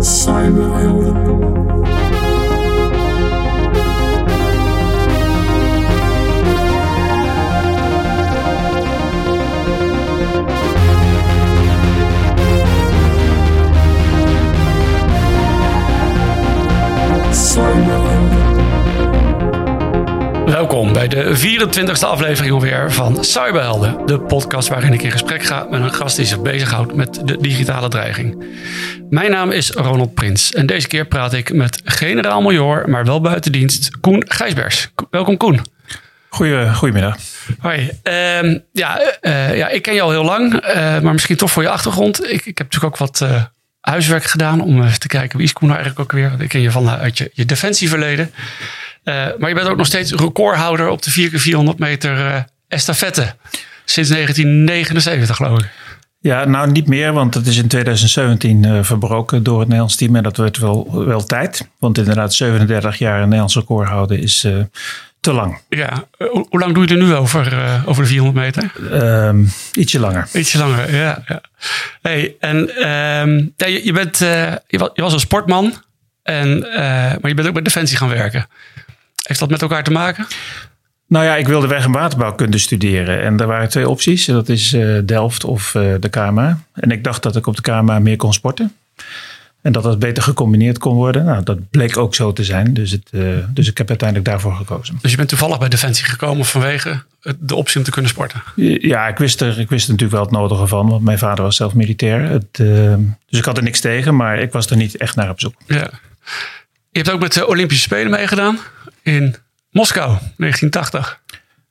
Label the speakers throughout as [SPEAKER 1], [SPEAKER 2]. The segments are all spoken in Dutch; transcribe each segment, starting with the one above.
[SPEAKER 1] Cyberhelden. Cyberhelden.
[SPEAKER 2] Bij de 24e aflevering alweer van Cyberhelden. De podcast waarin ik in gesprek ga met een gast die zich bezighoudt met de digitale dreiging. Mijn naam is Ronald Prins en deze keer praat ik met generaal-major, maar wel buiten dienst, Koen Gijsbers. Ko- Welkom Koen.
[SPEAKER 3] Goeie, goedemiddag.
[SPEAKER 2] Hoi. Ehm, ja, eh, ja, ik ken je al heel lang, eh, maar misschien toch voor je achtergrond. Ik, ik heb natuurlijk ook wat eh, huiswerk gedaan om even te kijken wie is Koen nou eigenlijk ook weer. Ik ken je vanuit je, je defensieverleden. Eh, maar je bent ook nog steeds recordhouder op de 4x400 meter eh, estafette. Sinds 1979 geloof ik.
[SPEAKER 3] Ja, nou niet meer, want het is in 2017 eh, verbroken door het Nederlands team. En dat werd wel, wel tijd. Want inderdaad, 37 jaar een Nederlands record houden is te lang.
[SPEAKER 2] Ja, hoe, hoe lang doe je er nu over, over de 400 meter?
[SPEAKER 3] Ehm, ietsje langer.
[SPEAKER 2] Ietsje langer, ja. ja. Hey, en ehm, ja, je, je, bent, je, was, je was een sportman, en, maar je bent ook bij Defensie gaan werken. Heeft dat met elkaar te maken?
[SPEAKER 3] Nou ja, ik wilde weg- en waterbouwkunde studeren. En er waren twee opties. Dat is eh, Delft of eh, de KMA. En ik dacht dat ik op de KMA meer kon sporten. En dat dat beter gecombineerd kon worden. Nou, dat bleek ook zo te zijn. Dus, het, eh, dus ik heb uiteindelijk daarvoor gekozen.
[SPEAKER 2] Dus je bent toevallig bij Defensie gekomen vanwege de optie om te kunnen sporten.
[SPEAKER 3] Ja, ik wist, er, ik wist er natuurlijk wel het nodige van, want mijn vader was zelf militair. Het, dus ik had er niks tegen, maar ik was er niet echt naar op zoek.
[SPEAKER 2] Ja. Je hebt ook met de Olympische Spelen meegedaan in Moskou, 1980.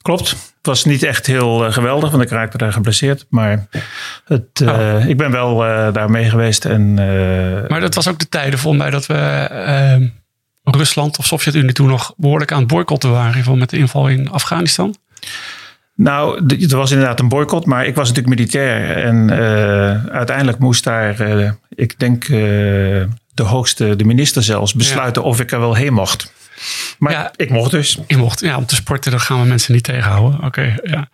[SPEAKER 3] Klopt. Het was niet echt heel eh, geweldig, want ik raakte daar geblesseerd. Maar het, eh,
[SPEAKER 2] Oh.
[SPEAKER 3] ik ben wel eh, daar mee geweest. En,
[SPEAKER 2] Maar dat was ook de tijden volgens mij dat we ehm, Rusland of Sovjet-Unie toen nog behoorlijk aan het boycotten waren. In ieder geval met de inval in Afghanistan.
[SPEAKER 3] Nou, er was inderdaad een boycott, maar ik was natuurlijk militair. En uiteindelijk moest daar, ik denk, de hoogste, de minister zelfs, besluiten of ik er wel heen mocht. Maar
[SPEAKER 2] Ja.
[SPEAKER 3] ik mocht dus.
[SPEAKER 2] Je mocht, ja, om te sporten, dan gaan we mensen niet tegenhouden. Oké, ja.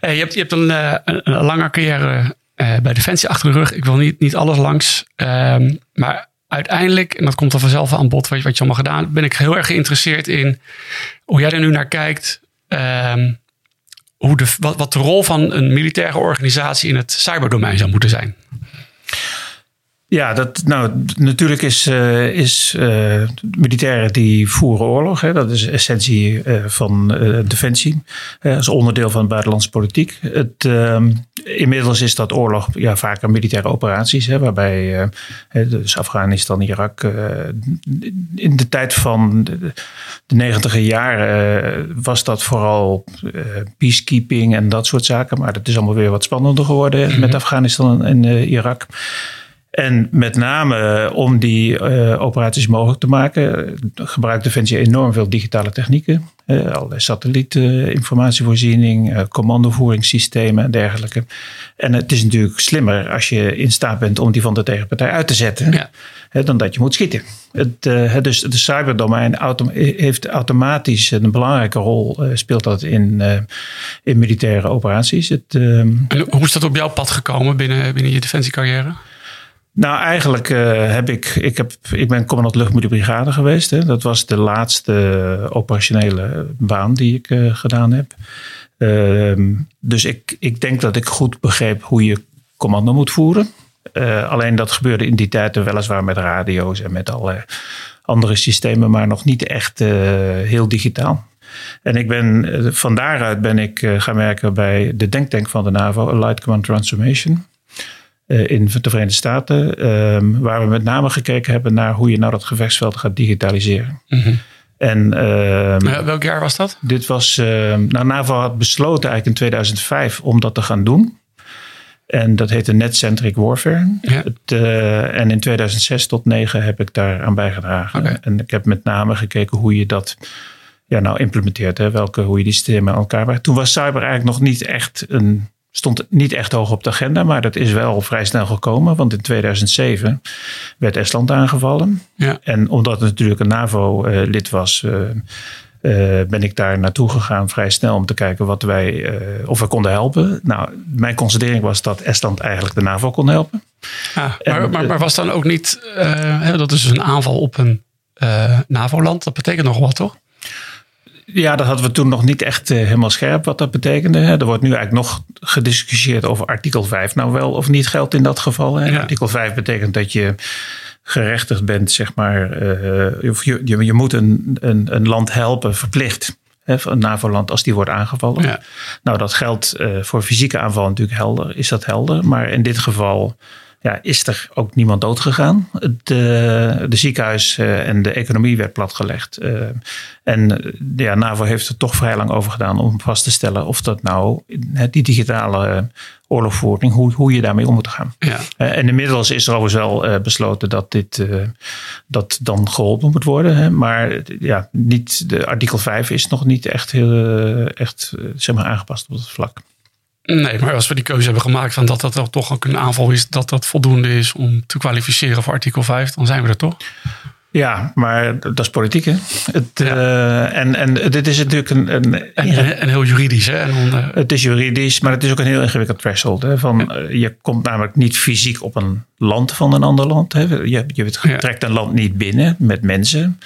[SPEAKER 2] Hey, je, hebt, je hebt een, eh, een, lange carrière eh, bij Defensie achter de rug. Ik wil niet, niet alles langs. Ehm, maar uiteindelijk, en dat komt er vanzelf aan bod, wat je, wat je allemaal gedaan hebt, ben ik heel erg geïnteresseerd in hoe jij er nu naar kijkt. Ehm, hoe de, wat, wat de rol van een militaire organisatie in het cyberdomein zou moeten zijn.
[SPEAKER 3] Ja, dat, nou, natuurlijk is, eh, is eh, militairen die voeren oorlog. Hè, dat is essentie eh, van defensie. als onderdeel van buitenlandse politiek. Het, inmiddels is dat oorlog ja, vaker militaire operaties. Hè, waarbij dus Afghanistan, Irak. in de tijd van de, negentiger jaren was dat vooral peacekeeping en dat soort zaken. Maar dat is allemaal weer wat spannender geworden met Afghanistan en Irak. En met name om die eh, operaties mogelijk te maken, eh, gebruikt Defensie enorm veel digitale technieken. Uh, allerlei satellietinformatievoorziening, uh, commandovoeringssystemen en dergelijke. En het is natuurlijk slimmer als je in staat bent om die van de tegenpartij uit te zetten,
[SPEAKER 2] Ja.
[SPEAKER 3] hè, dan dat je moet schieten. Het, het dus de cyberdomein autom heeft automatisch een belangrijke rol, speelt dat in, in militaire operaties. Het, ehm,
[SPEAKER 2] en hoe is dat op jouw pad gekomen binnen, binnen je defensiecarrière?
[SPEAKER 3] Nou, eigenlijk uh, heb ik, ik, heb, ik ben commandant luchtmoederbrigade geweest. Hè. Dat was de laatste operationele baan die ik uh, gedaan heb. Uh, dus ik, ik denk dat ik goed begreep hoe je commando moet voeren. Uh, alleen dat gebeurde in die tijd weliswaar met radio's en met alle andere systemen, maar nog niet echt heel digitaal. En ik ben, van daaruit ben ik gaan werken bij de denktank van de NAVO, Allied Command Transformation. Uh, in de Verenigde Staten, um, waar we met name gekeken hebben naar hoe je nou dat gevechtsveld gaat digitaliseren.
[SPEAKER 2] Mm -hmm.
[SPEAKER 3] En,
[SPEAKER 2] uh, welk jaar was dat?
[SPEAKER 3] Dit was, uh, nou, NAVO had besloten eigenlijk in 2005 om dat te gaan doen. En dat heette Net-Centric Warfare.
[SPEAKER 2] Ja.
[SPEAKER 3] Het, uh, en in 2006 tot 2009 heb ik daar aan bijgedragen.
[SPEAKER 2] Okay.
[SPEAKER 3] En ik heb met name gekeken hoe je dat ja, nou implementeert. Hè? Welke, hoe je die systemen aan elkaar brengt. Toen was cyber eigenlijk nog niet echt een stond niet echt hoog op de agenda, maar dat is wel vrij snel gekomen. Want in 2007 werd Estland aangevallen.
[SPEAKER 2] Ja.
[SPEAKER 3] En omdat het natuurlijk een NAVO-lid was, uh, ben ik daar naartoe gegaan vrij snel om te kijken wat wij, of we konden helpen. Nou, mijn constatering was dat Estland eigenlijk de NAVO kon helpen.
[SPEAKER 2] Ja, maar, maar, maar, was dan ook niet, dat is dus een aanval op een NAVO-land, dat betekent nog wat toch?
[SPEAKER 3] Ja, dat hadden we toen nog niet echt uh, helemaal scherp wat dat betekende. Hè. Er wordt nu eigenlijk nog gediscussieerd over artikel 5 nou wel of niet geldt in dat geval. Hè. Artikel 5 betekent dat je gerechtigd bent, zeg maar, uh, of je, je, je, moet een, een, een land helpen, verplicht. Hè, een NAVO-land als die wordt aangevallen. Ja. Nou, dat geldt uh, voor fysieke aanval natuurlijk helder, is dat helder. Maar in dit geval ja, is er ook niemand doodgegaan. De, de ziekenhuis eh, en de economie werd platgelegd. Uh, en ja, NAVO heeft er toch vrij lang over gedaan om vast te stellen of dat nou die digitale oorlogvoering, hoe, hoe je daarmee om moet gaan. Ja. En inmiddels is er overigens wel besloten dat dit dat dan geholpen moet worden. Maar ja, niet, de artikel 5 is nog niet echt, heel, echt zeg maar, aangepast op dat vlak.
[SPEAKER 2] Nee, maar als we die keuze hebben gemaakt van dat dat toch ook een aanval is, dat dat voldoende is om te kwalificeren voor artikel 5, dan zijn we er toch?
[SPEAKER 3] Ja, maar dat is politiek, hè? Het, uh, en, en dit is natuurlijk een... een
[SPEAKER 2] en, heel juridisch, hè? En
[SPEAKER 3] onder... Het is juridisch, maar het is ook een heel ingewikkeld threshold. Hè? Van, ja. Eh, je komt namelijk niet fysiek op een land van een ander land. Hè? Je, je trekt een land niet binnen met mensen.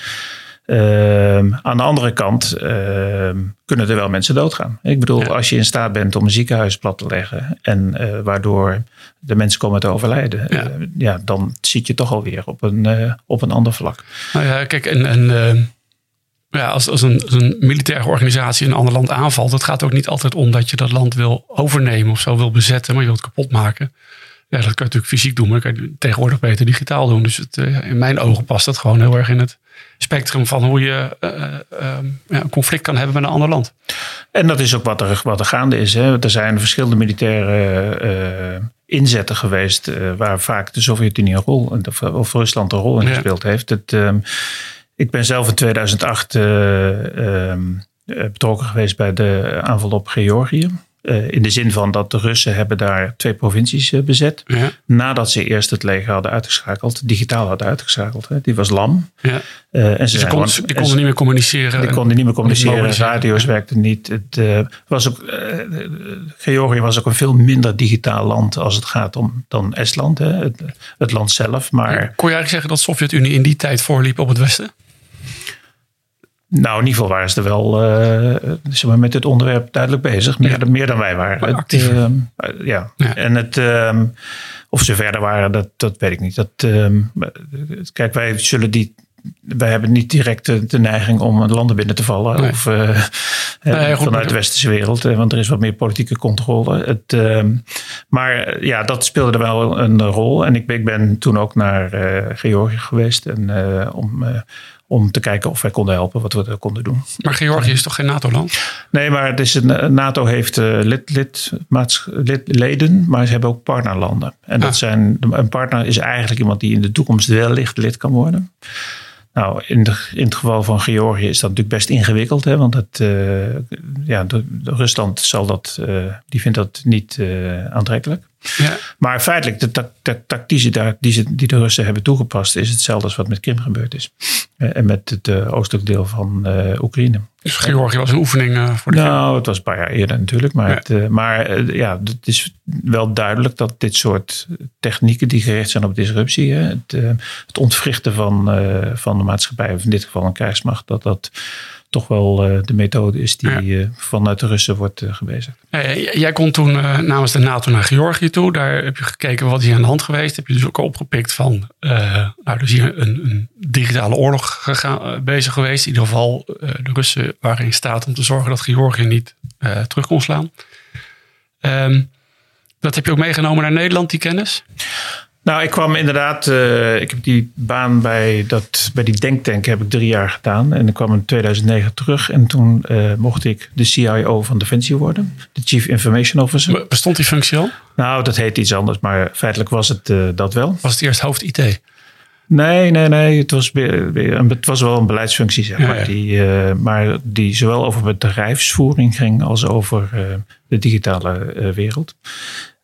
[SPEAKER 3] Uh, aan de andere kant uh, kunnen er wel mensen doodgaan. Ik bedoel, als je in staat bent om een ziekenhuis plat te leggen en uh, waardoor de mensen komen te overlijden, ja. Eh, ja. dan zit je toch alweer op een, eh, op een ander vlak.
[SPEAKER 2] Nou ja, kijk, en, en ehm, ja, als, als, een, als een militaire organisatie een ander land aanvalt, het gaat ook niet altijd om dat je dat land wil overnemen of zo wil bezetten, maar je wilt kapot maken. Ja, dat kan je natuurlijk fysiek doen, maar dat kan je tegenwoordig beter digitaal doen. Dus het, in mijn ogen past dat gewoon heel erg in het spectrum van hoe je uh, uh, ja, een conflict kan hebben met een ander land.
[SPEAKER 3] En dat is ook wat er, wat er gaande is. Hè. Er zijn verschillende militaire uh, inzetten geweest waar vaak de Sovjet-Unie een rol, of, of, Rusland een rol in gespeeld heeft. Het, um, ik ben zelf in 2008 um, betrokken geweest bij de aanval op Georgië. Uh, in de zin van dat de Russen hebben daar twee provincies uh, bezet. Ja. Nadat ze eerst het leger hadden uitgeschakeld, digitaal hadden uitgeschakeld. Hè. Die was lam. Ja.
[SPEAKER 2] Uh, en ze, dus kon, die konden niet meer communiceren.
[SPEAKER 3] Die konden niet meer communiceren. Radio's ja. werkten niet. Het, was ook, Georgië was ook een veel minder digitaal land als het gaat om dan Estland. Hè. Het, het land zelf. Maar,
[SPEAKER 2] Kon je eigenlijk zeggen dat de Sovjet-Unie in die tijd voorliep op het Westen?
[SPEAKER 3] Nou, in ieder geval waren ze er wel uh, zeg maar met dit onderwerp duidelijk bezig. Meer, ja. meer dan wij waren. Het, uh, ja. ja. En het, uh, of ze verder waren, dat, dat weet ik niet. Dat, ehm, kijk, wij zullen die. Wij hebben niet direct de, de neiging om landen binnen te vallen. Nee. Of eh, nee, vanuit de westerse wereld. Want er is wat meer politieke controle. Het, ehm, maar ja, dat speelde er wel een rol. En ik, ik ben toen ook naar Georgië geweest. En, om om te kijken of wij konden helpen, wat we konden doen.
[SPEAKER 2] Maar Georgië is toch geen NATO-land?
[SPEAKER 3] Nee, maar het is een, NATO heeft uh, lid, lid, lid, leden, maar ze hebben ook partnerlanden. En dat ah. zijn, een partner is eigenlijk iemand die in de toekomst wellicht lid kan worden. Nou, in, de, in het geval van Georgië is dat natuurlijk best ingewikkeld. Hè, want het, uh, ja, de, de Rusland zal dat, uh, die vindt dat niet uh, aantrekkelijk. Ja. Maar feitelijk, de, ta de tactiek die, die, de Russen hebben toegepast, is hetzelfde als wat met Krim gebeurd is. en met het oostelijk deel van Oekraïne.
[SPEAKER 2] Dus Georgië was een oefening voor de
[SPEAKER 3] Nou, het was een paar jaar eerder natuurlijk. Maar, ja. Het, maar ja, het is wel duidelijk dat dit soort technieken die gericht zijn op disruptie, hè, het, het ontwrichten van, van de maatschappij, of in dit geval een krijgsmacht, dat dat toch wel uh, de methode is die ja. uh, vanuit de Russen wordt uh, gebezigd.
[SPEAKER 2] jij kon toen namens de NATO naar Georgië toe. Daar heb je gekeken wat hier aan de hand geweest. Heb je dus ook opgepikt van, nou, dus hier een, een digitale oorlog gegaan, bezig geweest. In ieder geval, de Russen waren in staat om te zorgen dat Georgië niet terug kon slaan. Um, dat heb je ook meegenomen naar Nederland, die kennis?
[SPEAKER 3] Nou, ik kwam inderdaad, uh, ik heb die baan bij, dat, bij die denktank heb ik drie jaar gedaan. En ik kwam in 2009 terug en toen uh, mocht ik de CIO van Defensie worden. De Chief Information Officer.
[SPEAKER 2] Bestond die functie al?
[SPEAKER 3] Nou, dat heet iets anders, maar feitelijk was het uh, dat wel.
[SPEAKER 2] Was het eerst hoofd IT?
[SPEAKER 3] Nee, nee, nee. Het was, het was wel een beleidsfunctie, zeg maar. Ja, ja. Die, maar die zowel over bedrijfsvoering ging als over de digitale wereld.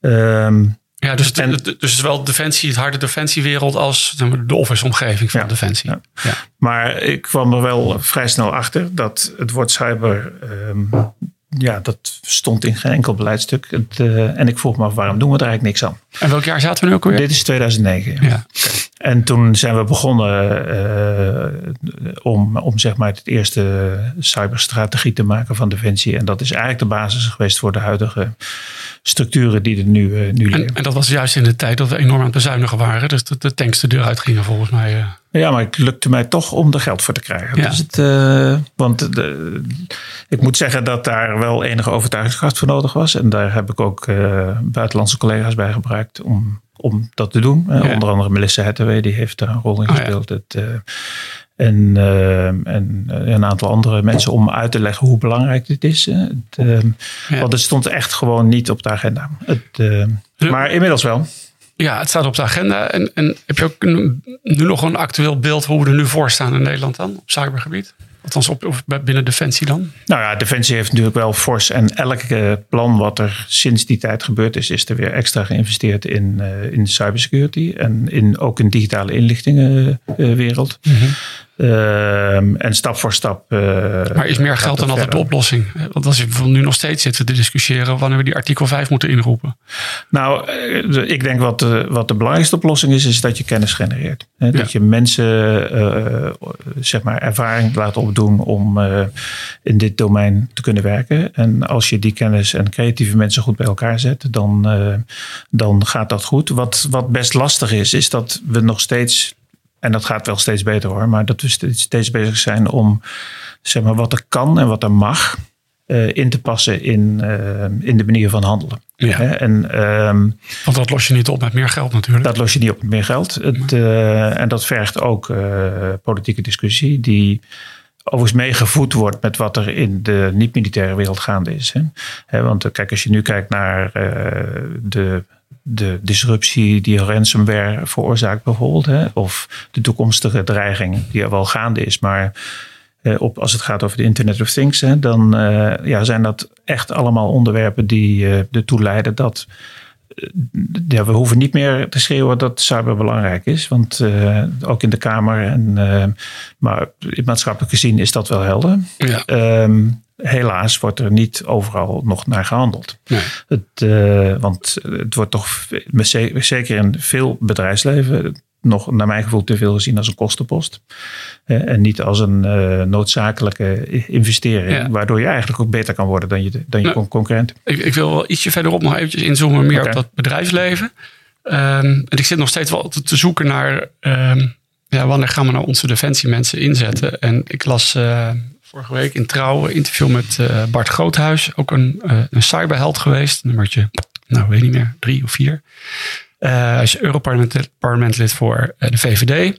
[SPEAKER 3] Um,
[SPEAKER 2] Ja, dus, en, dus wel defensie, het harde defensiewereld als de office-omgeving van defensie. Ja.
[SPEAKER 3] ja. Maar ik kwam er wel vrij snel achter dat het woord cyber ehm, ja, dat stond in geen enkel beleidstuk. Het, uh, en ik vroeg me af, waarom doen we er eigenlijk niks aan?
[SPEAKER 2] En welk jaar zaten we nu ook weer?
[SPEAKER 3] Dit is 2009. Ja. En toen zijn we begonnen uh, om, om zeg maar het eerste cyberstrategie te maken van Defensie. En dat is eigenlijk de basis geweest voor de huidige structuren die er nu, uh, nu
[SPEAKER 2] liggen. En, en, dat was juist in de tijd dat we enorm aan het bezuinigen waren. Dus de, de tanks de deur uitgingen volgens mij.
[SPEAKER 3] Ja, maar het lukte mij toch om er geld voor te krijgen. Ja. Dus het, uh, want de, ik moet zeggen dat daar wel enige overtuigingskracht voor nodig was. En daar heb ik ook uh, buitenlandse collega's bij gebruikt om, om dat te doen. Ja. Onder andere Melissa Hathaway, die heeft daar een rol in gespeeld. Oh, ja. het, uh, en, en een aantal andere mensen om uit te leggen hoe belangrijk dit is. Het, want het stond echt gewoon niet op de agenda. Het, maar inmiddels wel.
[SPEAKER 2] Ja, het staat op de agenda. En, en heb je ook nu nog een actueel beeld hoe we er nu voor staan in Nederland dan op cybergebied? Althans op, of binnen Defensie dan?
[SPEAKER 3] Nou ja, Defensie heeft natuurlijk wel fors. En elk plan wat er sinds die tijd gebeurd is, is er weer extra geïnvesteerd in, uh, in cybersecurity. En in, ook in digitale inlichtingenwereld. Uh, mm -hmm. Uh, en stap voor stap. Uh,
[SPEAKER 2] maar is meer geld dan altijd de oplossing? Want als je nu nog steeds zitten te discussiëren wanneer we die artikel 5 moeten inroepen.
[SPEAKER 3] Nou, uh, ik denk wat de, wat de belangrijkste oplossing is, is dat je kennis genereert. Hè? Dat je mensen zeg maar ervaring laat opdoen om in dit domein te kunnen werken. En als je die kennis en creatieve mensen goed bij elkaar zet, dan, dan gaat dat goed. Wat, wat best lastig is, is dat we nog steeds en dat gaat wel steeds beter hoor. Maar dat we steeds bezig zijn om zeg maar, wat er kan en wat er mag uh, in te passen in, uh, in de manier van handelen.
[SPEAKER 2] Ja. En, um, Want dat los je niet op met meer geld natuurlijk.
[SPEAKER 3] Dat los je niet op met meer geld. Het, uh, en dat vergt ook politieke discussie die overigens meegevoed wordt met wat er in de niet-militaire wereld gaande is. Hè? want kijk, als je nu kijkt naar de de disruptie die ransomware veroorzaakt bijvoorbeeld. Hè, of de toekomstige dreiging die er wel gaande is. Maar eh, op, als het gaat over de Internet of Things, hè, dan uh, ja, zijn dat echt allemaal onderwerpen die uh, ertoe leiden dat ja, we hoeven niet meer te schreeuwen dat cyber belangrijk is. Want uh, ook in de Kamer, en, uh, maar maatschappelijk gezien is dat wel helder. Ja. Um, helaas wordt er niet overal nog naar gehandeld. Nee. Het, uh, want het wordt toch zeker in veel bedrijfsleven nog naar mijn gevoel te veel gezien als een kostenpost. Uh, en niet als een uh, noodzakelijke investering. Ja. Waardoor je eigenlijk ook beter kan worden dan je, dan je nou, concurrent.
[SPEAKER 2] Ik, ik, wil wel ietsje verderop nog eventjes inzoomen meer okay. op dat bedrijfsleven. Um, en ik zit nog steeds wel te zoeken naar... Um, ja, wanneer gaan we nou onze defensiemensen inzetten? En ik las vorige week in Trouw interview met uh, Bart Groothuis. Ook een, uh, een cyberheld geweest. Nummertje, nou weet niet meer, drie of vier. Uh, hij is Europarlementlid voor de VVD.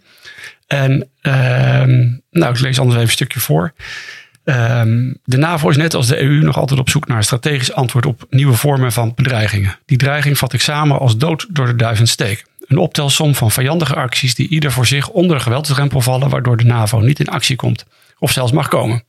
[SPEAKER 2] En nou, ik lees anders even een stukje voor. Um, de NAVO is net als de EU nog altijd op zoek naar een strategisch antwoord op nieuwe vormen van bedreigingen. Die dreiging vat ik samen als dood door de duizend steek. Een optelsom van vijandige acties die ieder voor zich onder de geweldsdrempel vallen, waardoor de NAVO niet in actie komt of zelfs mag komen.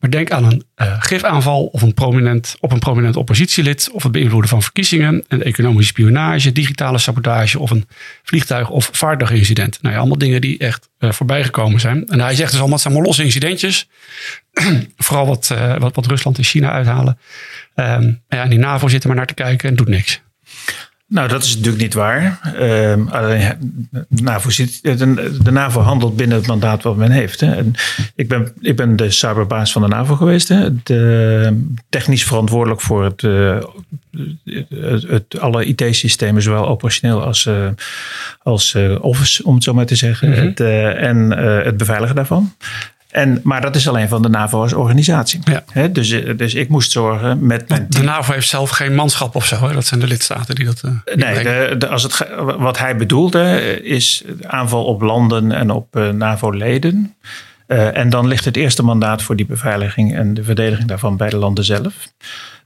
[SPEAKER 2] Maar denk aan een uh, gifaanval of een prominent, op een prominent oppositielid of het beïnvloeden van verkiezingen, een economische spionage, digitale sabotage of een vliegtuig- of vaartuigincident. Nou ja, allemaal dingen die echt uh, voorbij gekomen zijn. En hij zegt dus allemaal, het zijn allemaal losse incidentjes. Vooral wat, uh, wat, wat Rusland en China uithalen. Um, ja, en die NAVO zit er maar naar te kijken en doet niks.
[SPEAKER 3] Nou, dat is natuurlijk niet waar. Uh, alleen, NAVO zit, de, de, NAVO handelt binnen het mandaat wat men heeft. Hè. En ik, ben, ik ben de cyberbaas van de NAVO geweest. Hè. De, technisch verantwoordelijk voor het, uh, het, het alle IT-systemen, zowel operationeel als, uh, als Office, om het zo maar te zeggen. Mm -hmm. het, en het beveiligen daarvan. En, maar dat is alleen van de NAVO als organisatie. Ja. dus, dus ik moest zorgen met mijn
[SPEAKER 2] De NAVO heeft zelf geen manschap of zo. Hè? Dat zijn de lidstaten die dat. Uh,
[SPEAKER 3] nee, de, de, als het, wat hij bedoelde is aanval op landen en op uh, NAVO-leden. Uh, en dan ligt het eerste mandaat voor die beveiliging en de verdediging daarvan bij de landen zelf.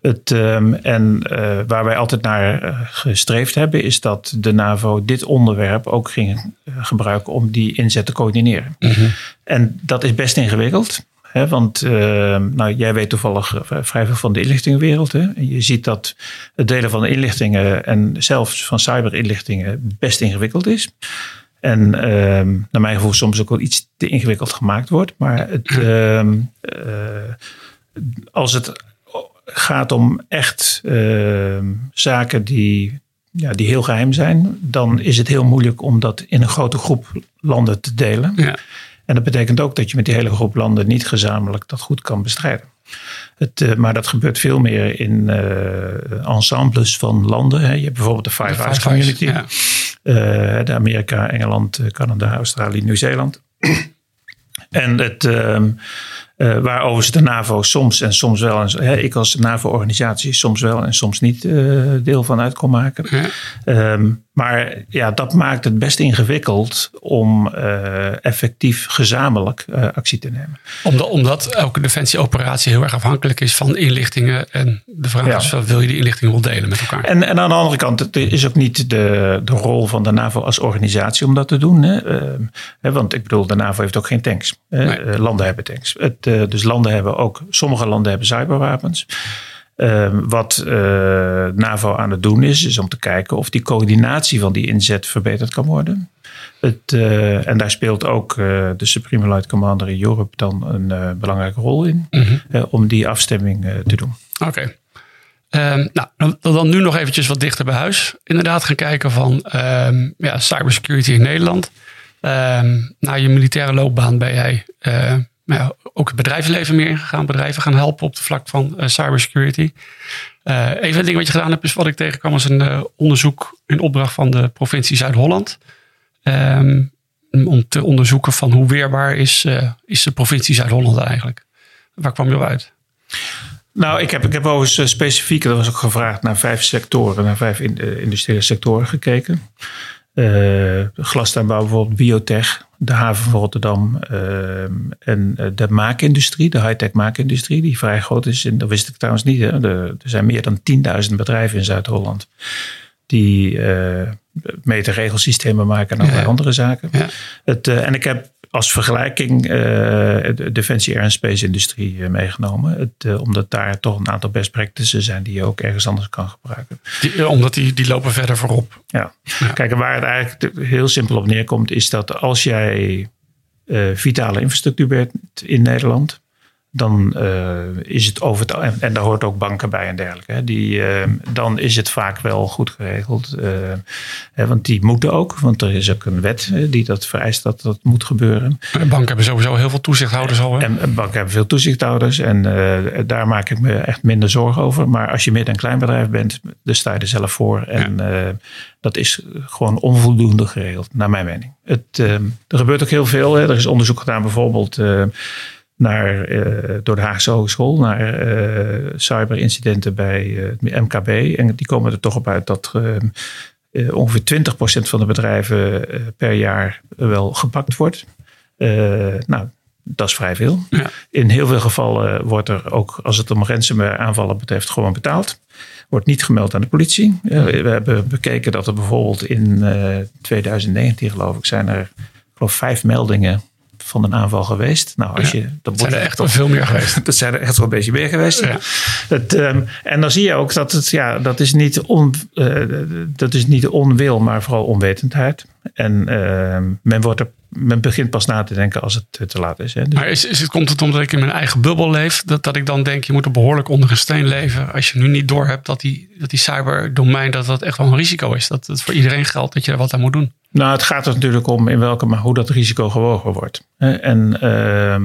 [SPEAKER 3] Het, um, en uh, waar wij altijd naar uh, gestreefd hebben, is dat de NAVO dit onderwerp ook ging gebruiken om die inzet te coördineren. Mm -hmm. En dat is best ingewikkeld. Hè, want nou, jij weet toevallig vrij veel van de inlichtingenwereld. Hè? En je ziet dat het delen van inlichtingen en zelfs van cyberinlichtingen best ingewikkeld is. En naar mijn gevoel soms ook wel iets te ingewikkeld gemaakt wordt. Maar het, als het gaat om echt zaken die ja, die heel geheim zijn, dan is het heel moeilijk om dat in een grote groep landen te delen. Ja. En dat betekent ook dat je met die hele groep landen niet gezamenlijk dat goed kan bestrijden. Het, uh, maar dat gebeurt veel meer in uh, ensembles van landen. Hè. Je hebt bijvoorbeeld de Five Eyes Community. Ja. De Amerika, Engeland, Canada, Australië, Nieuw-Zeeland. en het, ehm, uh, waar overigens de NAVO soms en soms wel, en, hè, ik als NAVO-organisatie soms wel en soms niet uh, deel van uit kon maken. Ja. Um, maar ja, dat maakt het best ingewikkeld om uh, effectief gezamenlijk actie te nemen.
[SPEAKER 2] Omdat, omdat elke defensieoperatie heel erg afhankelijk is van inlichtingen. En de vraag ja. is, wil je die inlichtingen wel delen met elkaar?
[SPEAKER 3] En, en aan de andere kant, het is ook niet de, de rol van de NAVO als organisatie om dat te doen. Hè? Uh, want ik bedoel, de NAVO heeft ook geen tanks. Nee. landen hebben tanks. Het, dus landen hebben ook, sommige landen hebben cyberwapens. Uh, wat uh, NAVO aan het doen is, is om te kijken of die coördinatie van die inzet verbeterd kan worden. Het, uh, en daar speelt ook de Supreme Light Commander in Europe dan een belangrijke rol in, mm -hmm. om die afstemming te doen.
[SPEAKER 2] Oké. Okay. Um, nou, dan, dan, nu nog eventjes wat dichter bij huis. Inderdaad gaan kijken van um, ja, cybersecurity in Nederland. Um, na je militaire loopbaan ben jij ja, ook het bedrijfsleven meer ingegaan. Bedrijven gaan helpen op de vlak van uh, cybersecurity. Uh, een ding wat je gedaan hebt, is wat ik tegenkwam, was een uh, onderzoek in opdracht van de provincie Zuid-Holland. Um, om te onderzoeken van hoe weerbaar is, is de provincie Zuid-Holland eigenlijk. Waar kwam je op uit?
[SPEAKER 3] Nou, ik heb, ik heb overigens specifiek, dat was ook gevraagd, naar vijf sectoren, naar vijf in, industriële sectoren gekeken. glastuinbouw bijvoorbeeld, biotech, de haven van Rotterdam uh, en eh, de maakindustrie, de high-tech maakindustrie, die vrij groot is. En dat wist ik trouwens niet. Hè. er zijn meer dan 10.000 bedrijven in Zuid-Holland die uh, meterregelsystemen maken en allerlei andere zaken. Ja. Het, uh, en ik heb als vergelijking uh, de Defensie Air Space industrie uh, meegenomen. Het, uh, omdat daar toch een aantal best practices zijn die je ook ergens anders kan gebruiken.
[SPEAKER 2] Die, omdat die, die lopen verder voorop.
[SPEAKER 3] Ja. ja. Kijk, waar het eigenlijk heel simpel op neerkomt, is dat als jij vitale infrastructuur bent in Nederland, dan uh, is het over het, en, en, daar hoort ook banken bij en dergelijke. Hè, die, uh, dan is het vaak wel goed geregeld. Uh, hè, want die moeten ook, want er is ook een wet die dat vereist dat dat moet gebeuren.
[SPEAKER 2] En banken hebben sowieso heel veel toezichthouders al. Hè?
[SPEAKER 3] En, en, banken hebben veel toezichthouders en daar maak ik me echt minder zorgen over. Maar als je meer een klein bedrijf bent, dan sta je er zelf voor. En ja. dat is gewoon onvoldoende geregeld, naar mijn mening. Het, er gebeurt ook heel veel. Hè. Er is onderzoek gedaan bijvoorbeeld naar, uh, door de Haagse Hogeschool naar uh, cyberincidenten bij uh, het MKB. En die komen er toch op uit dat ongeveer 20% van de bedrijven per jaar wel gepakt wordt. nou, dat is vrij veel. Ja. In heel veel gevallen wordt er ook, als het om ransomware aanvallen betreft, gewoon betaald. Wordt niet gemeld aan de politie. we hebben bekeken dat er bijvoorbeeld in 2019, geloof ik, zijn er geloof vijf meldingen van een aanval geweest.
[SPEAKER 2] Nou, als je, dat zijn er echt wel veel meer geweest.
[SPEAKER 3] dat zijn er echt wel een beetje meer geweest. Ja. Het, um, en dan zie je ook dat het, ja, dat is niet, on, uh, dat is niet onwil, maar vooral onwetendheid. En uh, men, wordt er, men begint pas na te denken als het te laat is. Hè.
[SPEAKER 2] Dus maar is, is het, komt het omdat ik in mijn eigen bubbel leef? Dat, dat ik dan denk, je moet er behoorlijk onder een steen leven. Als je nu niet doorhebt dat die, dat die cyberdomein dat dat echt wel een risico is. Dat het voor iedereen geldt dat je er wat aan moet doen.
[SPEAKER 3] Nou, het gaat er natuurlijk om in welke, maar hoe dat risico gewogen wordt. En uh,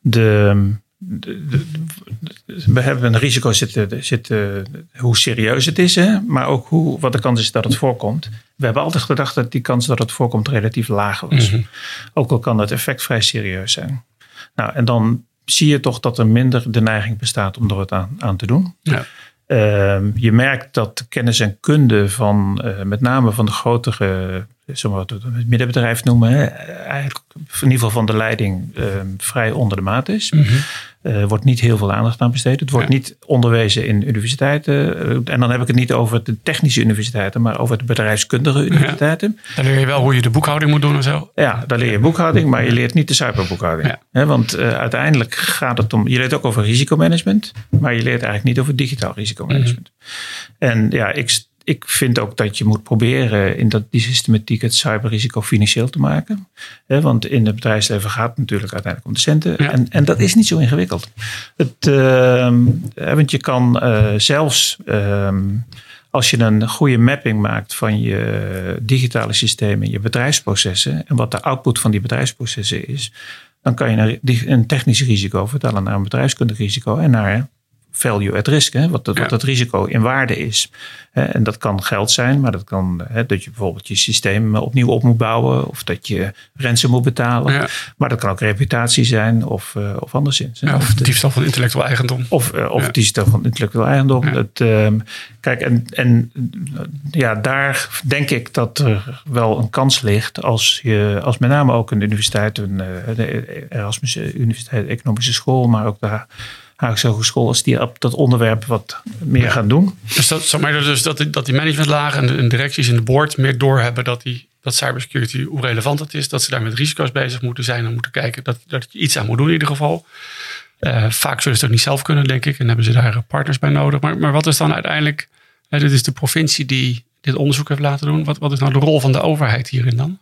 [SPEAKER 3] de, de, de, we hebben een risico zitten, zitten hoe serieus het is, hè? maar ook hoe, wat de kans is dat het voorkomt. We hebben altijd gedacht dat die kans dat het voorkomt relatief laag was. Mm -hmm. Ook al kan het effect vrij serieus zijn. Nou, en dan zie je toch dat er minder de neiging bestaat om er wat aan, aan te doen. Ja. Uh, je merkt dat de kennis en kunde van uh, met name van de grotere zullen we het middenbedrijf noemen, eigenlijk in ieder geval van de leiding uh, vrij onder de maat is. Mm -hmm. Wordt niet heel veel aandacht aan besteed. Het wordt niet onderwezen in universiteiten. en dan heb ik het niet over de technische universiteiten, maar over de bedrijfskundige universiteiten.
[SPEAKER 2] Ja. Dan leer je wel hoe je de boekhouding moet doen en zo.
[SPEAKER 3] Ja, daar leer je boekhouding, maar je leert niet de cyberboekhouding. Ja. want uiteindelijk gaat het om. Je leert ook over risicomanagement, maar je leert eigenlijk niet over digitaal risicomanagement. Mm En ja, ik ik vind ook dat je moet proberen in dat, die systematiek het cyberrisico financieel te maken. want in het bedrijfsleven gaat het natuurlijk uiteindelijk om de centen. En, en dat is niet zo ingewikkeld. Het, ehm, want je kan uh, zelfs ehm, als je een goede mapping maakt van je digitale systemen, je bedrijfsprocessen en wat de output van die bedrijfsprocessen is, dan kan je een technisch risico vertellen naar een bedrijfskundig risico en naar value at risk, hè, wat, wat het risico in waarde is. En dat kan geld zijn, maar dat kan hè, dat je bijvoorbeeld je systeem opnieuw op moet bouwen of dat je rente moet betalen. Maar dat kan ook reputatie zijn of, uh, of anderszins.
[SPEAKER 2] Ja, of diefstal van intellectueel eigendom.
[SPEAKER 3] Of, uh, of diefstal van intellectueel eigendom. Um, kijk, en, en ja, daar denk ik dat er wel een kans ligt als je, als met name ook een universiteit, een, de Erasmus Universiteit Economische School, maar ook daar Haagse Hogeschool als die op dat onderwerp wat meer gaan doen.
[SPEAKER 2] Dus dat, zeg maar, dus dat, die, dat die managementlagen en de directies in de board meer doorhebben dat, die, dat cybersecurity, hoe relevant het is, dat ze daar met risico's bezig moeten zijn en moeten kijken dat, dat je iets aan moet doen in ieder geval. Uh, vaak zullen ze het ook niet zelf kunnen, denk ik, en hebben ze daar partners bij nodig. Maar, maar wat is dan uiteindelijk, dit is de provincie die dit onderzoek heeft laten doen, wat, wat is nou de rol van de overheid hierin dan?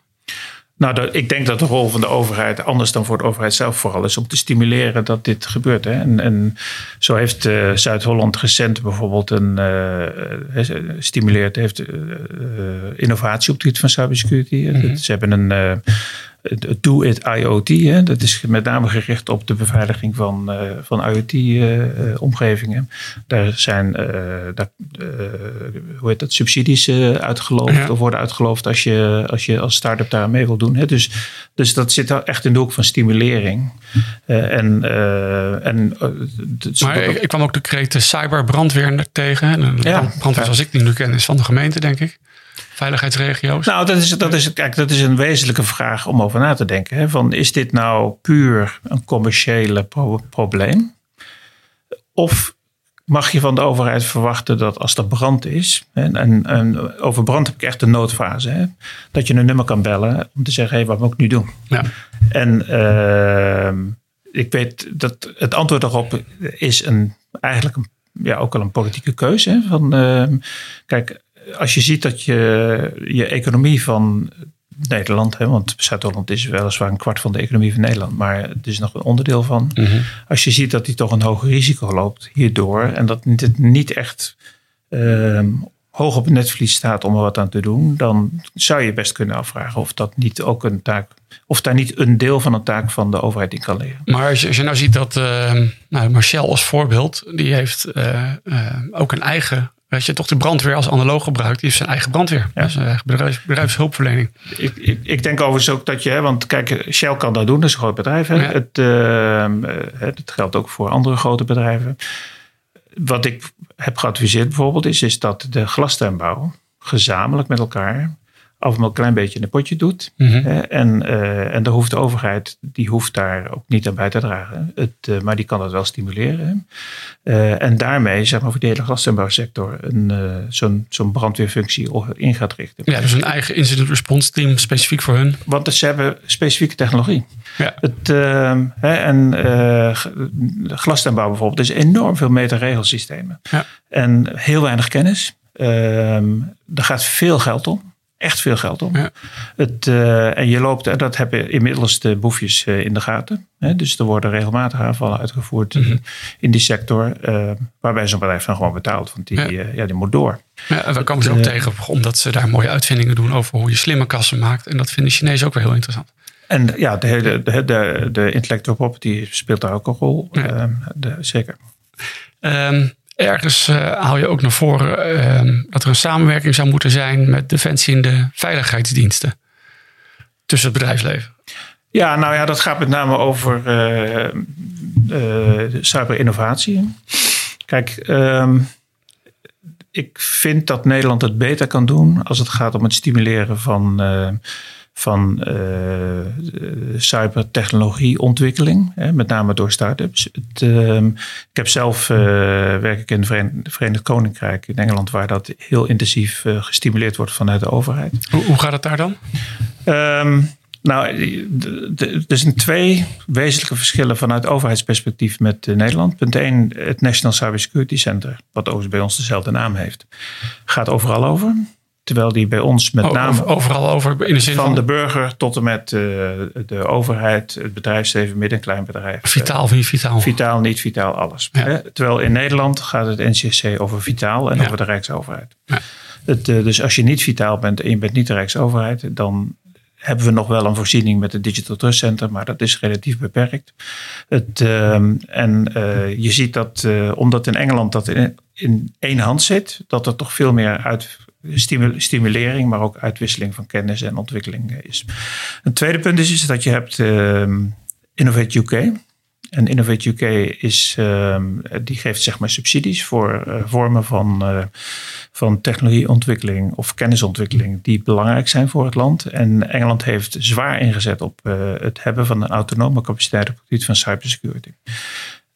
[SPEAKER 3] Nou, ik denk dat de rol van de overheid, anders dan voor de overheid zelf vooral, is om te stimuleren dat dit gebeurt. Hè. En, en zo heeft uh, Zuid-Holland recent bijvoorbeeld een uh, stimuleert, heeft uh, innovatie op het gebied van cybersecurity. Mm Ze hebben een Do It IoT. Hè, dat is met name gericht op de beveiliging van, uh, van IoT-omgevingen. Uh, daar zijn daar, hoe heet dat, subsidies uitgeloofd of worden uitgeloofd als je als, je als start-up daar mee wil doen. Hè. Dus, dus dat zit echt in de hoek van stimulering. en, en,
[SPEAKER 2] maar ik, ik, kwam ook de kreet cyberbrandweer tegen. En ja, brandweer zoals ik die nu ken is van de gemeente, denk ik veiligheidsregio's?
[SPEAKER 3] Nou, dat is, dat is, kijk, dat is een wezenlijke vraag om over na te denken. Hè? Van, is dit nou puur een commerciële probleem? Of mag je van de overheid verwachten dat als er brand is, en, en, en over brand heb ik echt een noodfase, hè, dat je een nummer kan bellen om te zeggen: hé, hey, wat moet ik nu doen? Ja. En uh, ik weet dat het antwoord daarop is een, eigenlijk een, ja, ook al een politieke keuze. Hè, van, uh, kijk, als je ziet dat je, je economie van Nederland, hè, want Zuid-Holland is weliswaar een kwart van de economie van Nederland, maar het is nog een onderdeel van. Mhm. Als je ziet dat die toch een hoger risico loopt hierdoor en dat het niet echt ehm, hoog op het netvlies staat om er wat aan te doen, dan zou je best kunnen afvragen of dat niet ook een taak, of daar niet een deel van een taak van de overheid in kan liggen.
[SPEAKER 2] Maar als je, als je nou ziet dat uh, nou, Marcel als voorbeeld, die heeft uh, uh, ook een eigen als je toch de brandweer als analoog gebruikt, die heeft zijn eigen brandweer. Ja. Zijn eigen bedrijfs, bedrijfshulpverlening.
[SPEAKER 3] Ik, ik, ik, denk overigens ook dat je, want kijk, Shell kan dat doen, dat is een groot bedrijf. Hè? Het, uh, het geldt ook voor andere grote bedrijven. Wat ik heb geadviseerd bijvoorbeeld is, is dat de glastuinbouw gezamenlijk met elkaar af en toe een klein beetje in een potje doet. Mhm. en, uh, en daar hoeft de overheid, die hoeft daar ook niet aan bij te dragen. Het, uh, maar die kan dat wel stimuleren. Uh, en daarmee, zeg maar, voor de hele glastuinbouwsector een, zo'n, zo'n brandweerfunctie in gaat richten.
[SPEAKER 2] Ja, dus een eigen incident response team specifiek voor hun.
[SPEAKER 3] Want ze hebben specifieke technologie. Ja. Het, ehm, hè, en glastuinbouw bijvoorbeeld, is enorm veel meterregelsystemen. Ja. En heel weinig kennis. Ehm, er gaat veel geld om echt veel geld om. Ja. Het, uh, en je loopt, en dat hebben inmiddels de boefjes uh, in de gaten. Hè? Dus er worden regelmatig aanvallen uitgevoerd mm -hmm. in die sector. Uh, waarbij zo'n bedrijf dan gewoon betaalt. Want die, ja. ja die moet door.
[SPEAKER 2] Ja, we komen ze ook tegen omdat ze daar mooie uitvindingen doen over hoe je slimme kassen maakt. En dat vinden Chinezen ook wel heel interessant.
[SPEAKER 3] En ja, de, hele, de, de, de intellectual property speelt daar ook een rol. Ja. Ehm, de, zeker.
[SPEAKER 2] Um, Ergens uh, haal je ook naar voren uh, dat er een samenwerking zou moeten zijn met Defensie en de veiligheidsdiensten tussen het bedrijfsleven.
[SPEAKER 3] Ja, nou ja, dat gaat met name over uh, cyberinnovatie. Kijk, ehm, ik vind dat Nederland het beter kan doen als het gaat om het stimuleren van van uh, cybertechnologieontwikkeling, hè, met name door start-ups. Het, uh, ik heb zelf uh, werk ik in het Verenigd Koninkrijk, in Engeland, waar dat heel intensief gestimuleerd wordt vanuit de overheid.
[SPEAKER 2] Hoe, hoe gaat het daar dan?
[SPEAKER 3] Um, nou, er zijn twee wezenlijke verschillen vanuit overheidsperspectief met Nederland. Punt 1, het National Cybersecurity Center, wat overigens bij ons dezelfde naam heeft, gaat overal over. Terwijl die bij ons met name.
[SPEAKER 2] Overal over in de zin
[SPEAKER 3] van. de burger tot en met uh, de overheid, het bedrijfsleven, midden- en kleinbedrijf.
[SPEAKER 2] Vitaal of niet vitaal?
[SPEAKER 3] Vitaal, niet vitaal, alles. Ja. Terwijl in Nederland gaat het NCSC over vitaal en ja. over de Rijksoverheid. Ja. Het, uh, dus als je niet vitaal bent en je bent niet de Rijksoverheid, dan hebben we nog wel een voorziening met het Digital Trust Center, maar dat is relatief beperkt. Het, uh, en je ziet dat, omdat in Engeland dat in, in één hand zit, dat er toch veel meer uit stimulering, maar ook uitwisseling van kennis en ontwikkeling is. Een tweede punt is, is dat je hebt uh, Innovate UK. En Innovate UK is, uh, die geeft zeg maar subsidies voor uh, vormen van, uh, van technologieontwikkeling of kennisontwikkeling die belangrijk zijn voor het land. En Engeland heeft zwaar ingezet op uh, het hebben van een autonome capaciteit op het gebied van cybersecurity.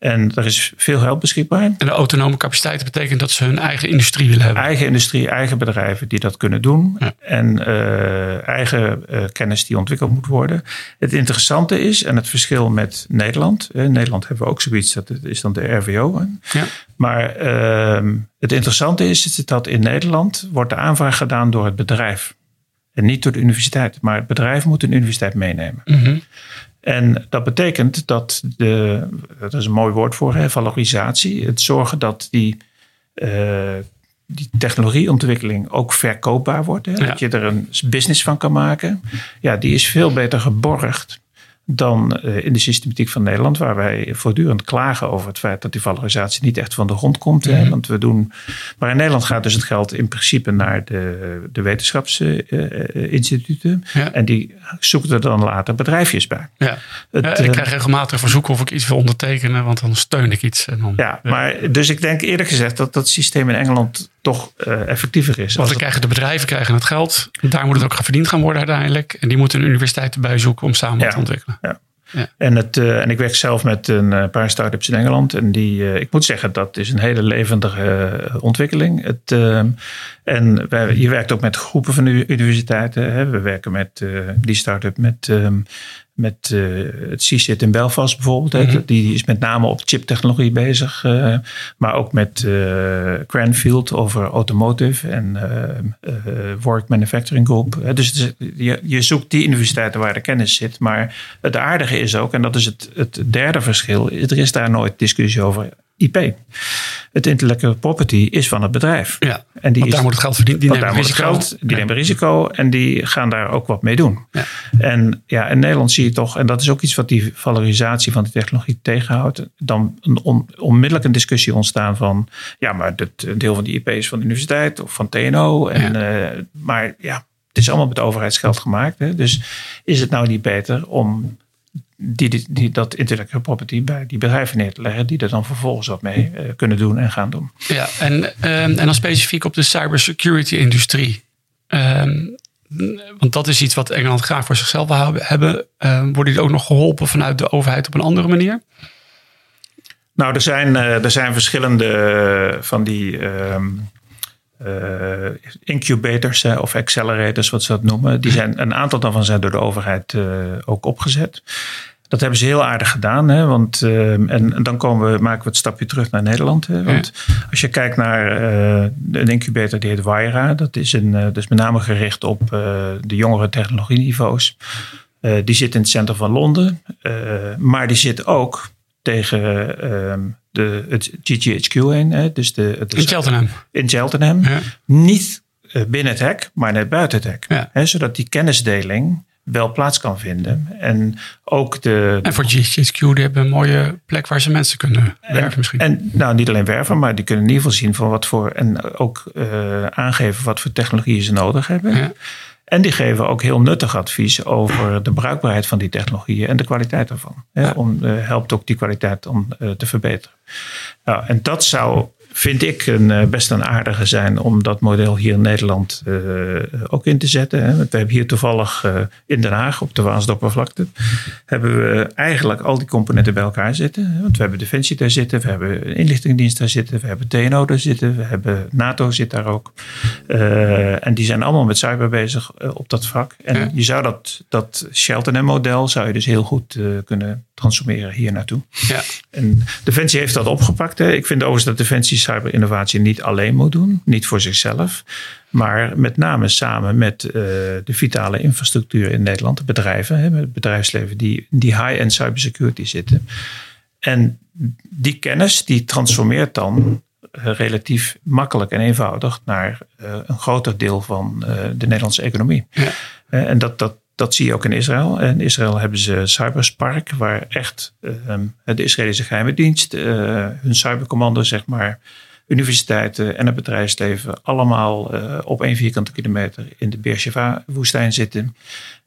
[SPEAKER 3] En er is veel geld beschikbaar. En
[SPEAKER 2] de autonome capaciteit betekent dat ze hun eigen industrie willen hebben.
[SPEAKER 3] Eigen industrie, eigen bedrijven die dat kunnen doen. En uh, eigen uh, kennis die ontwikkeld moet worden. Het interessante is, en het verschil met Nederland. In Nederland hebben we ook zoiets, dat is dan de RVO. Ja. Maar uh, het interessante is dat in Nederland wordt de aanvraag gedaan door het bedrijf. En niet door de universiteit. Maar het bedrijf moet een universiteit meenemen. Mm -hmm. En dat betekent dat de, dat is een mooi woord voor, hè, valorisatie. Het zorgen dat die, uh, die technologieontwikkeling ook verkoopbaar wordt. Hè, ja. Dat je er een business van kan maken. Ja, die is veel beter geborgd dan uh, in de systematiek van Nederland, waar wij voortdurend klagen over het feit dat die valorisatie niet echt van de grond komt. Hè, want we doen. Maar in Nederland gaat dus het geld in principe naar de, de wetenschapsinstituten. Ja. En die zoeken er dan later bedrijfjes bij.
[SPEAKER 2] Ja. Het, ja, ik krijg regelmatig verzoeken of ik iets wil ondertekenen, want dan steun ik iets. En dan,
[SPEAKER 3] ja, maar dus ik denk eerlijk gezegd dat dat systeem in Engeland toch uh, effectiever is.
[SPEAKER 2] Want dan krijgen de bedrijven krijgen het geld. Daar moet het ook verdiend gaan worden uiteindelijk. En die moeten een universiteit erbij zoeken om samen ja, te ontwikkelen.
[SPEAKER 3] Ja. Ja. En, het, uh, en ik werk zelf met een paar start-ups in Engeland. En die, uh, ik moet zeggen, dat is een hele levendige uh, ontwikkeling. Het, en wij, je werkt ook met groepen van universiteiten. Hè. We werken met die start-up met um, met uh, het CSIT in Belfast bijvoorbeeld. Mm -hmm. die, die, is met name op chiptechnologie bezig. Uh, maar ook met uh, Cranfield over automotive en Work Manufacturing Group. dus je, je, zoekt die universiteiten waar de kennis zit. Maar het aardige is ook, en dat is het, het derde verschil. Er is daar nooit discussie over IP. Het intellectual property is van het bedrijf.
[SPEAKER 2] Ja, en die want daar is, moet het geld verdienen. Die nemen risico.
[SPEAKER 3] Geld, die ja. nemen risico en die gaan daar ook wat mee doen. Ja. En ja, in Nederland zie je toch, en dat is ook iets wat die valorisatie van die technologie tegenhoudt, dan een on, onmiddellijk een discussie ontstaan van, ja, maar dit deel van die IP is van de universiteit of van TNO. En, ja. Uh, maar ja, het is allemaal met overheidsgeld gemaakt. Hè? Dus is het nou niet beter om die, die, die, dat intellectual property bij die bedrijven neer te leggen, die er dan vervolgens wat mee uh, kunnen doen en gaan doen.
[SPEAKER 2] Ja, en, uh, en dan specifiek op de cybersecurity industrie. Uh, want dat is iets wat Engeland graag voor zichzelf wil hebben. worden die ook nog geholpen vanuit de overheid op een andere manier?
[SPEAKER 3] Nou, er zijn, uh, er zijn verschillende van die ehm, incubators of accelerators, wat ze dat noemen. Die zijn, een aantal daarvan zijn door de overheid ook opgezet. Dat hebben ze heel aardig gedaan. Hè? Want, uh, en, en, dan komen we, maken we het stapje terug naar Nederland. Hè? Want ja. als je kijkt naar uh, een incubator die heet Waira. Dat is, een, uh, is met name gericht op de jongere technologieniveaus. die zit in het centrum van Londen. maar die zit ook tegen ehm, de, het GGHQ heen. Hè? Dus de, het
[SPEAKER 2] in Cheltenham.
[SPEAKER 3] In Cheltenham. Ja. Niet binnen het hek, maar net buiten het hek. Ja. Hè? Zodat die kennisdeling wel plaats kan vinden. En ook de.
[SPEAKER 2] En voor GHQ, die hebben een mooie plek waar ze mensen kunnen werven, misschien.
[SPEAKER 3] En nou, niet alleen werven, maar die kunnen in ieder geval zien van wat voor. En ook uh, aangeven wat voor technologieën ze nodig hebben. Ja. En die geven ook heel nuttig advies over de bruikbaarheid van die technologieën en de kwaliteit daarvan. Ja. Om, uh, helpt ook die kwaliteit om uh, te verbeteren. Nou, en dat zou vind ik een, best een aardige zijn om dat model hier in Nederland ook in te zetten. Hè. We hebben hier toevallig in Den Haag op de Waasdoppervlakte hebben we eigenlijk al die componenten bij elkaar zitten. Want we hebben Defensie daar zitten, we hebben inlichtingendienst daar zitten, we hebben TNO daar zitten, we hebben NATO zit daar ook. en die zijn allemaal met cyber bezig op dat vak. En je zou dat, dat Shelton model zou je dus heel goed kunnen transformeren hier naartoe. Ja. En Defensie heeft dat opgepakt. Hè. Ik vind overigens dat Defensie cyberinnovatie niet alleen moet doen, niet voor zichzelf, maar met name samen met uh, de vitale infrastructuur in Nederland, de bedrijven, hè, het bedrijfsleven die die high-end cybersecurity zitten. En die kennis die transformeert dan uh, relatief makkelijk en eenvoudig naar uh, een groter deel van de Nederlandse economie. Ja. en dat, dat, dat zie je ook in Israël. In Israël hebben ze Cyberspark, waar echt uh, de Israëlische geheime dienst, uh, hun cybercommando, zeg maar, universiteiten en het bedrijfsleven allemaal uh, op één vierkante kilometer in de Beersheba-woestijn zitten.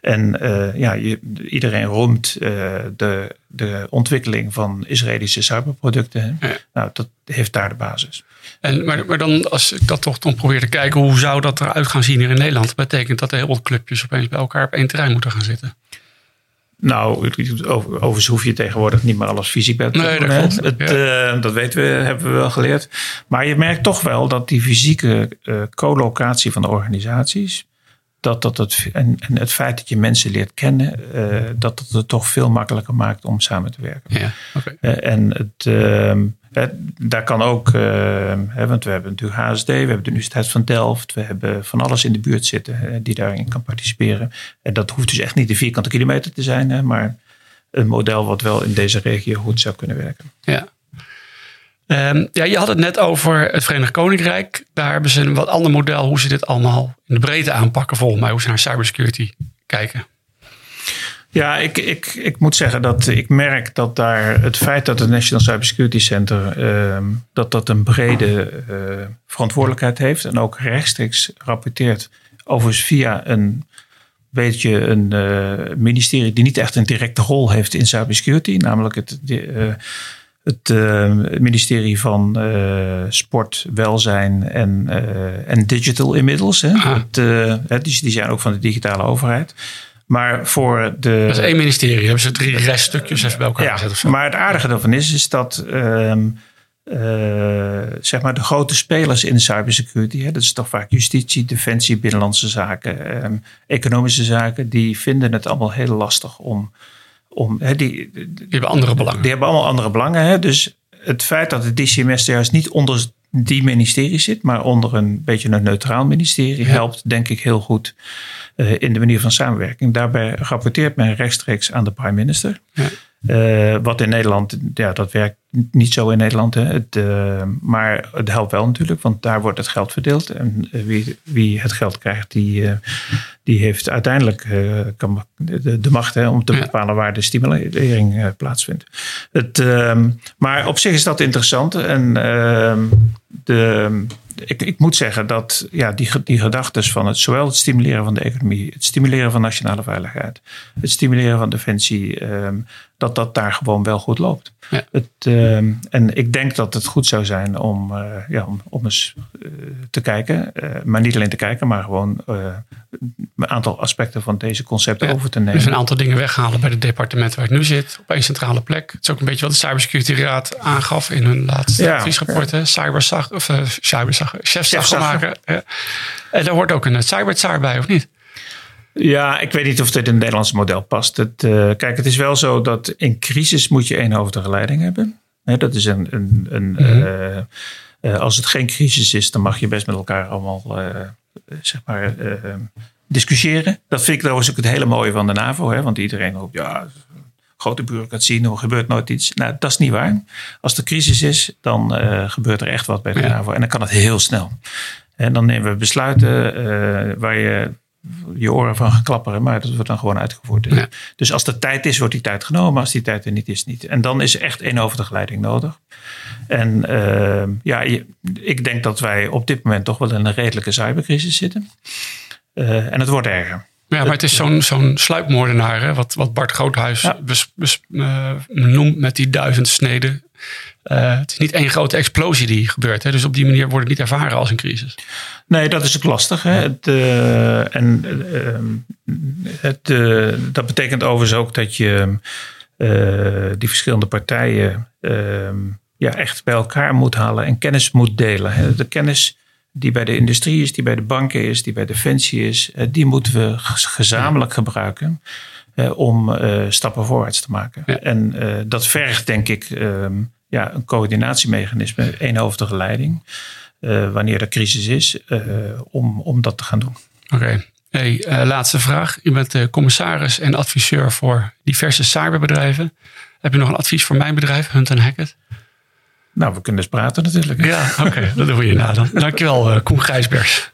[SPEAKER 3] En uh, ja, je, iedereen roemt uh, de, de ontwikkeling van Israëlische cyberproducten. Ja. Nou, dat heeft daar de basis.
[SPEAKER 2] En, maar, maar dan, als ik dat toch dan probeer te kijken, hoe zou dat eruit gaan zien hier in Nederland? Dat betekent dat er heel wat clubjes opeens bij elkaar op één terrein moeten gaan zitten.
[SPEAKER 3] Nou, overigens hoef je tegenwoordig niet meer alles fysiek bij te nee, dat, het, uh, dat weten we, hebben we wel geleerd. Maar je merkt toch wel dat die fysieke uh, collocatie van de organisaties, dat, dat het, en, en het feit dat je mensen leert kennen, uh, dat dat het toch veel makkelijker maakt om samen te werken. Ja, okay. en het ehm, daar kan ook, hè, want we hebben natuurlijk HSD, we hebben de Universiteit van Delft, we hebben van alles in de buurt zitten die daarin kan participeren. En dat hoeft dus echt niet de vierkante kilometer te zijn, maar een model wat wel in deze regio goed zou kunnen werken.
[SPEAKER 2] Ja. Um, ja, je had het net over het Verenigd Koninkrijk. Daar hebben ze een wat ander model hoe ze dit allemaal in de breedte aanpakken, volgens mij, hoe ze naar cybersecurity kijken.
[SPEAKER 3] Ja, ik, ik, ik moet zeggen dat ik merk dat daar het feit dat het National Cybersecurity Center uh, dat dat een brede uh, verantwoordelijkheid heeft en ook rechtstreeks rapporteert, overigens via een beetje een uh, ministerie die niet echt een directe rol heeft in cybersecurity, namelijk het, het ministerie van Sport, Welzijn en, en Digital inmiddels. Hè. Ah. Het, die, die zijn ook van de digitale overheid. Maar voor de.
[SPEAKER 2] Dat is één ministerie. Hebben ze drie reststukjes even bij elkaar ja, gezet?
[SPEAKER 3] Maar het aardige daarvan is, is dat. Uh, uh, zeg maar de grote spelers in de cybersecurity, hè, dat is toch vaak justitie, defensie, binnenlandse zaken, um, economische zaken, die vinden het allemaal heel lastig om. om
[SPEAKER 2] hè, die, die, hebben andere belangen.
[SPEAKER 3] Die hebben allemaal andere belangen. Hè, dus het feit dat het DCMS juist niet onder die ministerie zit, maar onder een beetje een neutraal ministerie, helpt denk ik heel goed. Eh, in de manier van samenwerking. Daarbij rapporteert men rechtstreeks aan de prime minister. Ja. Uh, wat in Nederland, ja, dat werkt niet zo in Nederland. Hè. Het, uh, maar het helpt wel natuurlijk, want daar wordt het geld verdeeld. En wie, wie het geld krijgt, die, die heeft uiteindelijk kan, de, de, macht hè, om te bepalen waar de stimulering plaatsvindt. Het, ehm, maar op zich is dat interessant. En ehm, de, ik, ik, moet zeggen dat ja, die, die gedachten van het, zowel het stimuleren van de economie, het stimuleren van nationale veiligheid, het stimuleren van defensie, ehm, dat dat daar gewoon wel goed loopt. Ja. Het, ehm, en ik denk dat het goed zou zijn om, uh, ja, om, om eens uh, te kijken, uh, maar niet alleen te kijken, maar gewoon een aantal aspecten van deze concepten over te nemen.
[SPEAKER 2] Dus een aantal dingen weghalen bij het departement waar ik nu zit, op één centrale plek. Het is ook een beetje wat de Cybersecurity Raad aangaf in hun laatste ja, adviesrapport. Ja. Cyberzag, of cyberzag, chefzag maken. En daar hoort ook een cyberzaar bij, of niet?
[SPEAKER 3] Ja, ik weet niet of dit in het Nederlandse model past. Het, uh, kijk, het is wel zo dat in crisis moet je eenhoofdige leiding hebben. He, dat is een. een, een mm -hmm. uh, uh, als het geen crisis is, dan mag je best met elkaar allemaal zeg maar, discussiëren. Dat vind ik trouwens ook het hele mooie van de NAVO. Hè, want iedereen hoopt, ja, grote bureaucratie, er gebeurt nooit iets. Nou, dat is niet waar. Als er crisis is, dan gebeurt er echt wat bij de. NAVO. En dan kan het heel snel. En dan nemen we besluiten waar je je oren van geklapperen, maar dat wordt dan gewoon uitgevoerd. Ja. Dus als er tijd is, wordt die tijd genomen. Als die tijd er niet is, niet. En dan is echt eenhoofdige leiding nodig. En uh, ja, ik denk dat wij op dit moment toch wel in een redelijke cybercrisis zitten. Uh, en het wordt erger.
[SPEAKER 2] Ja, maar het is zo'n zo'n sluipmoordenaar, hè, wat, wat Bart Groothuis ja. bes, bes, uh, noemt met die duizend sneden. uh, het is niet één grote explosie die gebeurt. Hè? Dus op die manier wordt het niet ervaren als een crisis.
[SPEAKER 3] Nee, dat is ook lastig. Hè? Het, uh, en het, dat betekent overigens ook dat je die verschillende partijen ja, echt bij elkaar moet halen en kennis moet delen. Hè? De kennis die bij de industrie is, die bij de banken is, die bij Defensie is, die moeten we gezamenlijk gebruiken. Uh, om uh, stappen voorwaarts te maken. Ja. En dat vergt, denk ik, ehm, ja, een coördinatiemechanisme, eenhoofdige leiding, wanneer er crisis is, om, om dat te gaan doen.
[SPEAKER 2] Oké. Okay. Hey, laatste vraag. U bent commissaris en adviseur voor diverse cyberbedrijven. Heb je nog een advies voor mijn bedrijf, Hunt Hackett?
[SPEAKER 3] Nou, we kunnen dus praten natuurlijk.
[SPEAKER 2] Ja, oké. Dat doen we hierna dan. Dankjewel, eh, Koen Gijsbergs.